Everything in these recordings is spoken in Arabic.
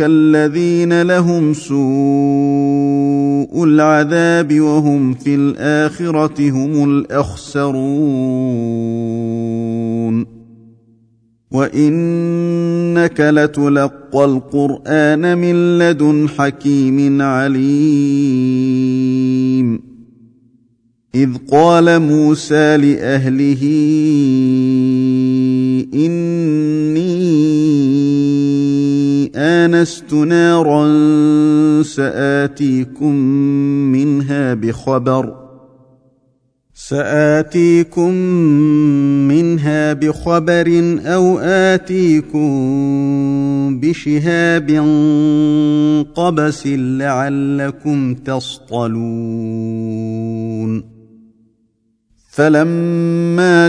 الذين لهم سوء العذاب وهم في الآخرة هم الأخسرون. وإنك لتلقى القرآن من لدن حكيم عليم. إذ قال موسى لأهله إني آنست نارا سآتيكم منها بخبر سآتيكم منها بخبر أو آتيكم بشهاب قبس لعلكم تصطلون فلما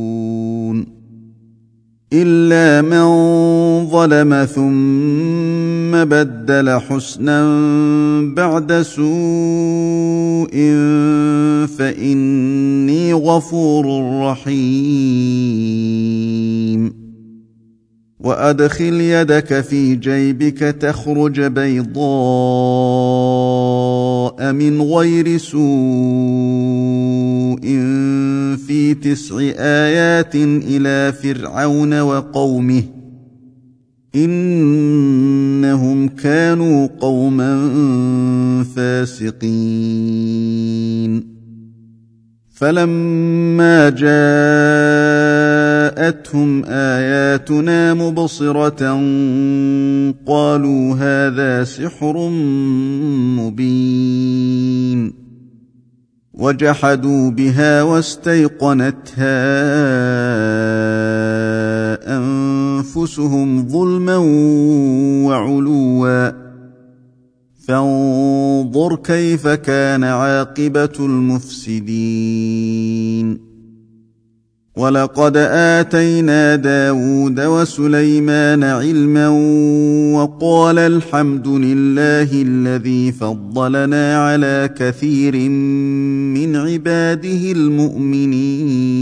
إلا من ظلم ثم بدل حسنا بعد سوء فإني غفور رحيم. وأدخل يدك في جيبك تخرج بيضاء من غير سوء. في تسع آيات إلى فرعون وقومه إنهم كانوا قوما فاسقين. فلما جاءتهم آياتنا مبصرة قالوا هذا سحر مبين. وجحدوا بها واستيقنتها أنفسهم ظلما وعلوا. فانظر كيف كان عاقبة المفسدين. ولقد اتينا داود وسليمان علما وقال الحمد لله الذي فضلنا على كثير من عباده المؤمنين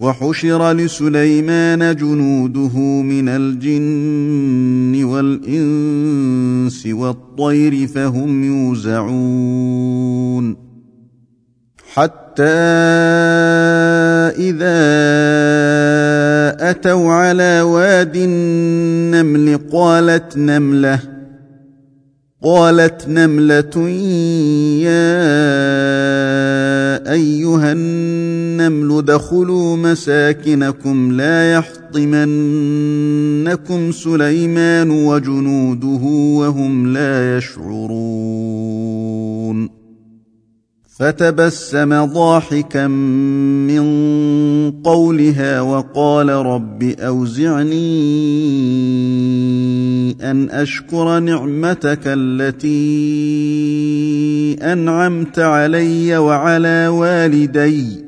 وحشر لسليمان جنوده من الجن والإنس والطير فهم يوزعون حتى إذا أتوا على واد النمل قالت نملة قالت نملة يا أيها النمل ادخلوا مساكنكم لا يحطمنكم سليمان وجنوده وهم لا يشعرون. فتبسم ضاحكا من قولها وقال رب أوزعني أن أشكر نعمتك التي أنعمت علي وعلى والدي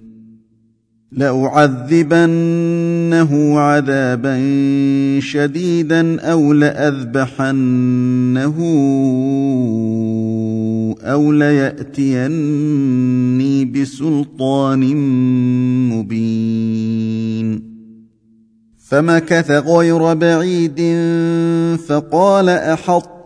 لأعذبنه عذابا شديدا أو لأذبحنه أو ليأتيني بسلطان مبين. فمكث غير بعيد فقال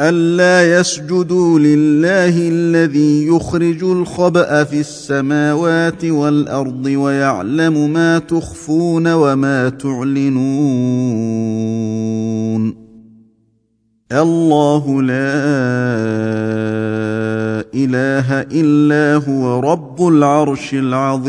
ألا يسجدوا لله الذي يخرج الخبأ في السماوات والأرض ويعلم ما تخفون وما تعلنون. الله لا إله إلا هو رب العرش العظيم.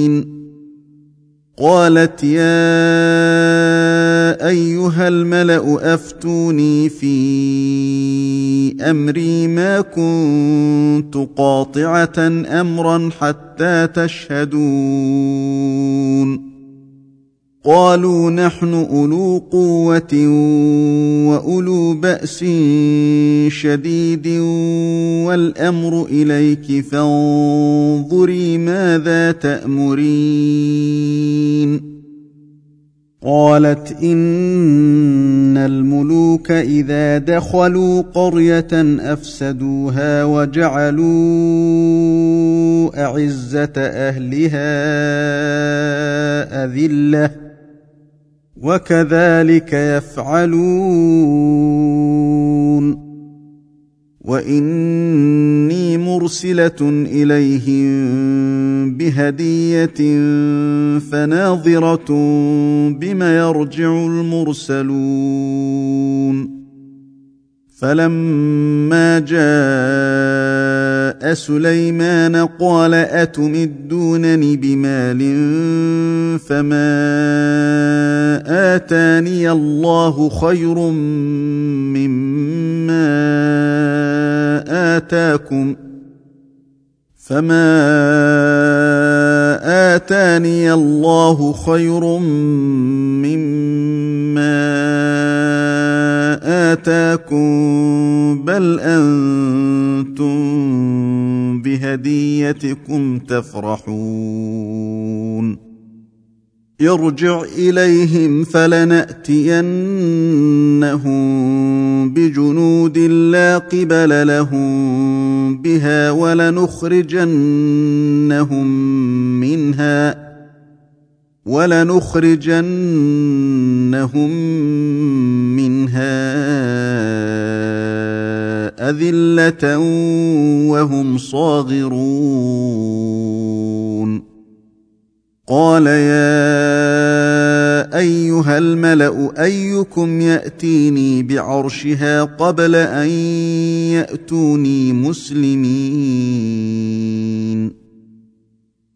قالت يا أيها الملأ أفتوني في أمري ما كنت قاطعة أمرا حتى تشهدون. قالوا نحن أولو قوة وأولو بأس شديد والأمر إليك فانظري ماذا تأمرين قالت إن الملوك إذا دخلوا قرية أفسدوها وجعلوا أعزة أهلها أذلة وكذلك يفعلون. وإني مرسلة إليهم بهدية فناظرة بم يرجع المرسلون. فلما جاء سليمان قال أتمدونني بمال فما آتاني الله خير مما آتاكم فما آتاني الله خير مما آتاكم بل أنتم بهديتكم تفرحون. ارجع إليهم فلنأتينهم بجنود لا قبل لهم بها ولنخرجنهم منها. ولنخرجنهم منها أذلة وهم صاغرون. قال يا أيها الملأ أيكم يأتيني بعرشها قبل أن يأتوني مسلمين؟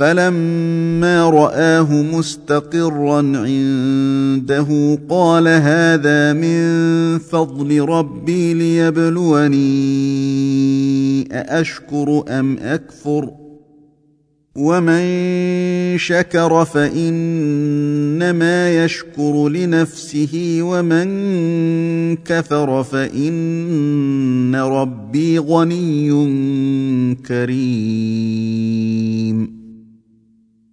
فلما رآه مستقرا عنده قال هذا من فضل ربي ليبلوني أأشكر أم أكفر ومن شكر فإنما يشكر لنفسه ومن كفر فإن ربي غني كريم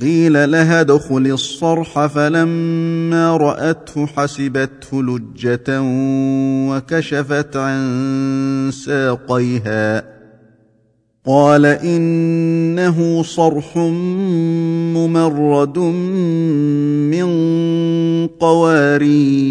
قيل لها ادخل الصرح فلما رأته حسبته لجة وكشفت عن ساقيها. قال إنه صرح ممرد من قوارير.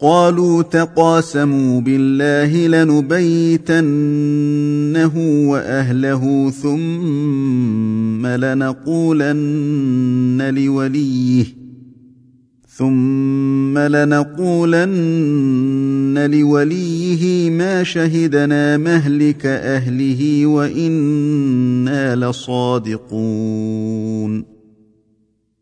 قالوا تقاسموا بالله لنبيتنه وأهله ثم لنقولن لوليه ثم لنقولن لوليه ما شهدنا مهلك أهله وإنا لصادقون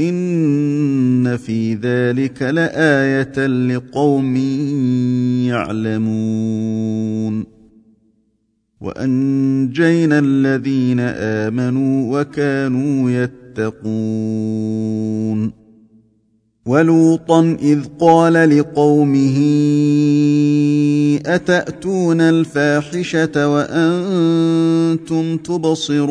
إن في ذلك لآية لقوم يعلمون. وأنجينا الذين آمنوا وكانوا يتقون. ولوطا إذ قال لقومه أتأتون الفاحشة وأنتم تبصرون؟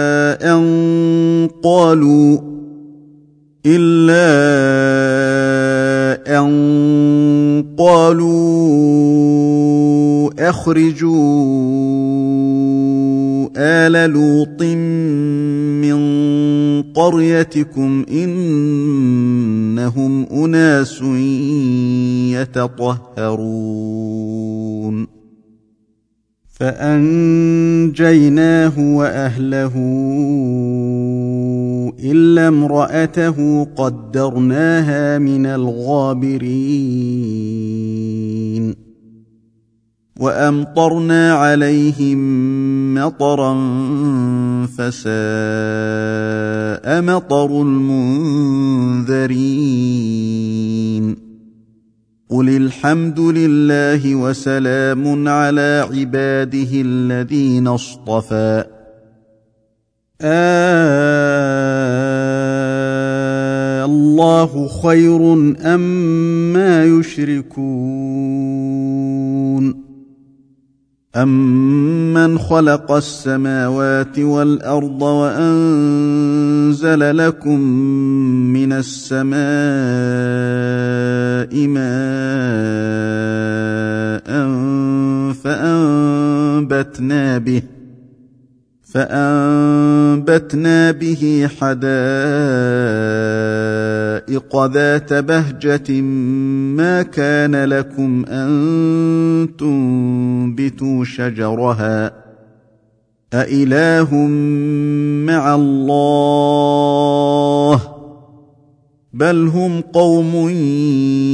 أن قالوا إلا أن قالوا أخرجوا آل لوط من قريتكم إنهم أناس يتطهرون. فأنجيناه وأهله إلا امرأته قدرناها من الغابرين. وأمطرنا عليهم مطرا فساء مطر المنذرين. قل الحمد لله وسلام على عباده الذين اصطفى. آه الله خير أم ما يشركون. أمن خلق السماوات والأرض وأنزل لكم من السماء ماء فأنبتنا به فأنبتنا به حدائق ذات بهجة ما كان لكم أن تنبتوا شجرها أإله مع الله بل هم قوم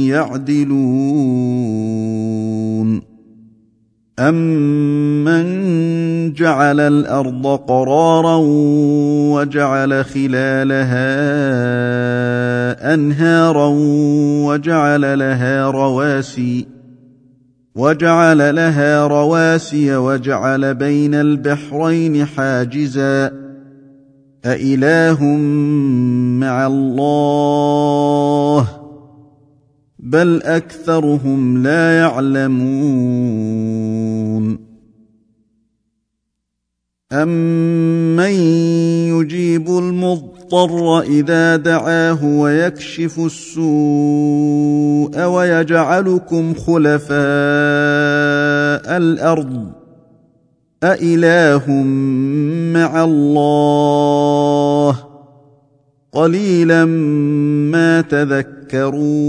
يعدلون أمن جعل الأرض قرارا وجعل خلالها أنهارا وجعل لها رواسي وجعل لها رواسي وجعل بين البحرين حاجزا. أإله مع الله؟ بل أكثرهم لا يعلمون. امن يجيب المضطر اذا دعاه ويكشف السوء ويجعلكم خلفاء الأرض أإله مع الله قليلا ما تذكرون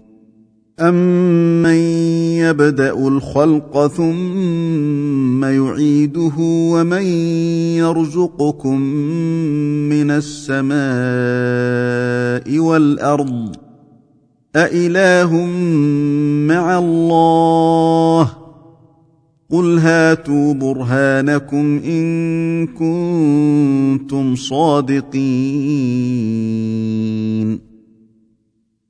امن يبدا الخلق ثم يعيده ومن يرزقكم من السماء والارض أإله مع الله قل هاتوا برهانكم إن كنتم صادقين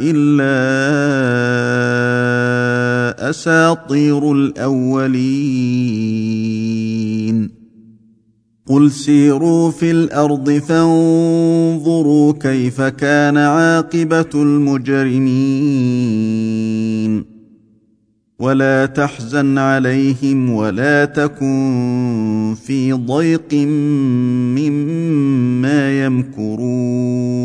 إلا أساطير الأولين. قل سيروا في الأرض فانظروا كيف كان عاقبة المجرمين. ولا تحزن عليهم ولا تكن في ضيق مما يمكرون.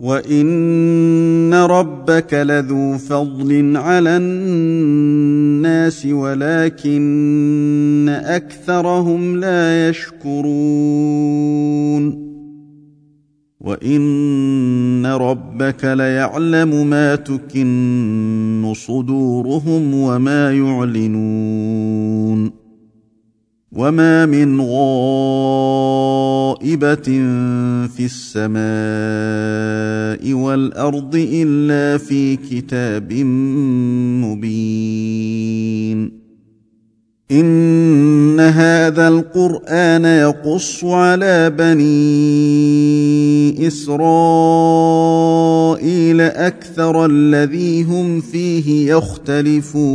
وان ربك لذو فضل على الناس ولكن اكثرهم لا يشكرون وان ربك ليعلم ما تكن صدورهم وما يعلنون وما من غائبه في السماء والارض الا في كتاب مبين ان هذا القران يقص على بني اسرائيل أكثر الذي هم فيه يختلفون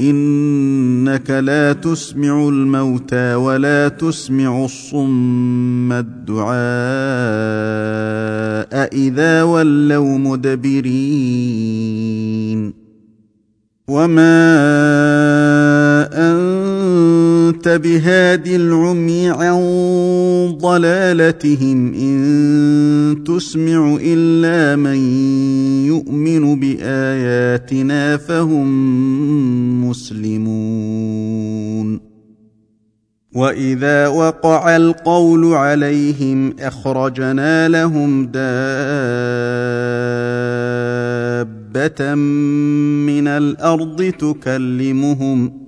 إنك لا تسمع الموتى ولا تسمع الصم الدعاء إذا ولوا مدبرين. وما انت بهاد العمي عن ضلالتهم إن تسمع إلا من يؤمن بآياتنا فهم مسلمون. وإذا وقع القول عليهم أخرجنا لهم دابة من الأرض تكلمهم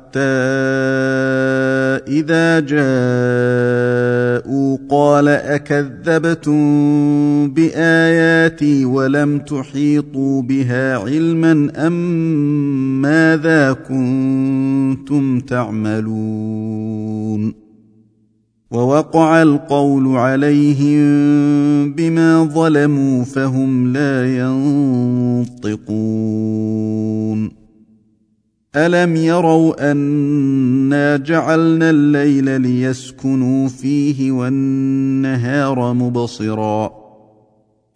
إذا جاءوا قال أكذبتم بآياتي ولم تحيطوا بها علما أم ماذا كنتم تعملون ووقع القول عليهم بما ظلموا فهم لا ينطقون الم يروا انا جعلنا الليل ليسكنوا فيه والنهار مبصرا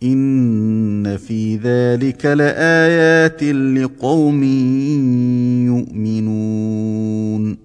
ان في ذلك لايات لقوم يؤمنون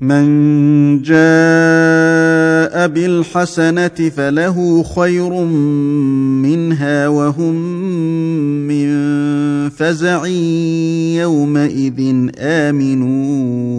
من جاء بالحسنة فله خير منها وهم من فزع يومئذ آمنون.